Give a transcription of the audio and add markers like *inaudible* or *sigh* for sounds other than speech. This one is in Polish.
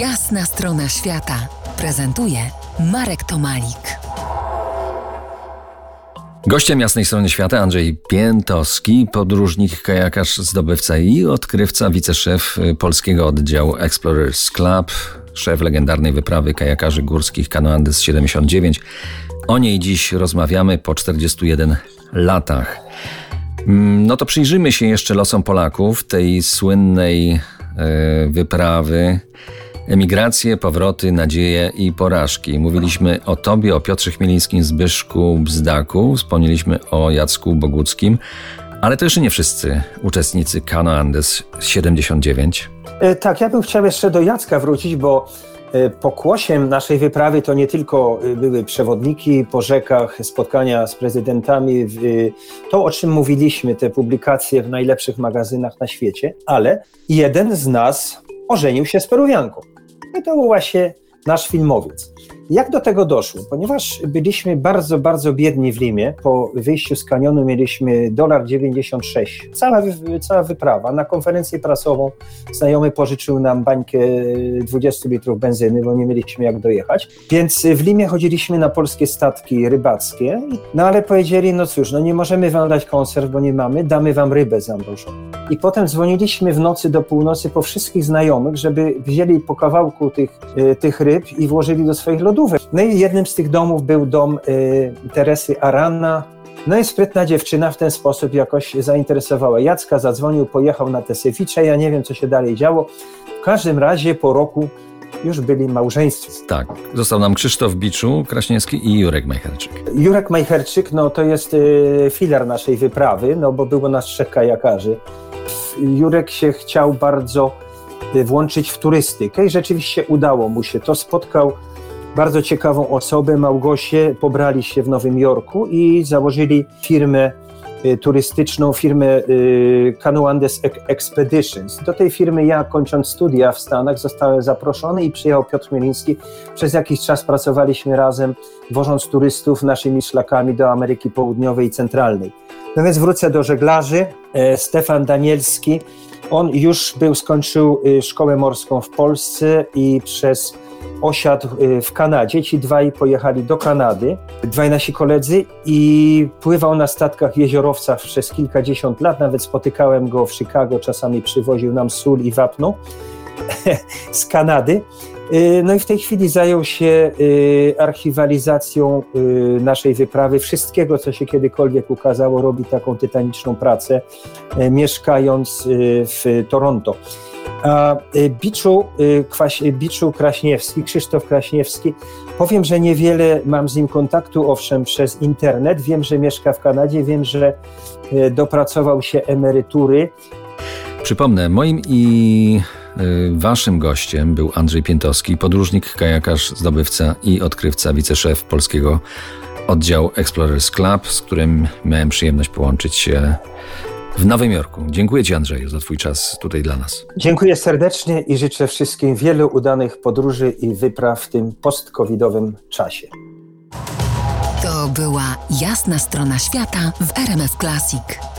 Jasna strona świata prezentuje Marek Tomalik. Gościem jasnej strony świata Andrzej Piętowski, podróżnik, kajakarz, zdobywca i odkrywca, wiceszef polskiego oddziału Explorers Club, szef legendarnej wyprawy kajakarzy górskich Canoandes 79. O niej dziś rozmawiamy po 41 latach. Mm, no to przyjrzymy się jeszcze losom Polaków, tej słynnej e, wyprawy. Emigracje, powroty, nadzieje i porażki. Mówiliśmy o Tobie, o Piotrze Chmielińskim, Zbyszku Bzdaku, wspomnieliśmy o Jacku Boguckim, ale to jeszcze nie wszyscy uczestnicy Kano Andes 79. E, tak, ja bym chciał jeszcze do Jacka wrócić, bo e, pokłosiem naszej wyprawy to nie tylko e, były przewodniki po rzekach, spotkania z prezydentami, to o czym mówiliśmy, te publikacje w najlepszych magazynach na świecie, ale jeden z nas ożenił się z Peruwianką. Był właśnie nasz filmowiec. Jak do tego doszło? Ponieważ byliśmy bardzo, bardzo biedni w Limie, po wyjściu z kanionu mieliśmy dolar 96. Cała, cała wyprawa. Na konferencję prasową znajomy pożyczył nam bańkę 20 litrów benzyny, bo nie mieliśmy jak dojechać. Więc w Limie chodziliśmy na polskie statki rybackie, no ale powiedzieli, no cóż, no nie możemy wam dać konserw, bo nie mamy, damy wam rybę zamrożoną. I potem dzwoniliśmy w nocy do północy po wszystkich znajomych, żeby wzięli po kawałku tych, y, tych ryb i włożyli do swoich lodów lodówek. No i jednym z tych domów był dom y, Teresy Arana. No i sprytna dziewczyna w ten sposób jakoś zainteresowała Jacka, zadzwonił, pojechał na te Sewicze, ja nie wiem, co się dalej działo. W każdym razie po roku już byli małżeństwem. Tak, został nam Krzysztof Biczu, Kraśniewski i Jurek Majcherczyk. Jurek Majcherczyk, no to jest y, filar naszej wyprawy, no bo było nas trzech kajakarzy. Jurek się chciał bardzo y, włączyć w turystykę i rzeczywiście udało mu się. To spotkał bardzo ciekawą osobę, Małgosię, pobrali się w Nowym Jorku i założyli firmę y, turystyczną, firmę y, Canoandes Expeditions. Do tej firmy ja, kończąc studia w Stanach, zostałem zaproszony i przyjechał Piotr Mieliński. Przez jakiś czas pracowaliśmy razem, wożąc turystów naszymi szlakami do Ameryki Południowej i Centralnej. No więc wrócę do żeglarzy. E, Stefan Danielski, on już był, skończył y, szkołę morską w Polsce i przez osiadł y, w Kanadzie. Ci dwaj pojechali do Kanady, dwaj nasi koledzy i pływał na statkach jeziorowcach przez kilkadziesiąt lat. Nawet spotykałem go w Chicago, czasami przywoził nam sól i wapno *laughs* z Kanady. Y, no i w tej chwili zajął się y, archiwalizacją naszej wyprawy. Wszystkiego, co się kiedykolwiek ukazało, robi taką tytaniczną pracę, mieszkając w Toronto. Y, Biczu, y, Kwaś, Biczu Kraśniewski, Krzysztof Kraśniewski, powiem, że niewiele mam z nim kontaktu, owszem, przez internet. Wiem, że mieszka w Kanadzie, wiem, że y, dopracował się emerytury. Przypomnę, moim i Waszym gościem był Andrzej Piętowski, podróżnik, kajakarz, zdobywca i odkrywca, wiceszef polskiego oddziału Explorers Club, z którym miałem przyjemność połączyć się w Nowym Jorku. Dziękuję Ci, Andrzeju, za Twój czas tutaj dla nas. Dziękuję serdecznie i życzę wszystkim wielu udanych podróży i wypraw w tym post-covidowym czasie. To była jasna strona świata w RMF Classic.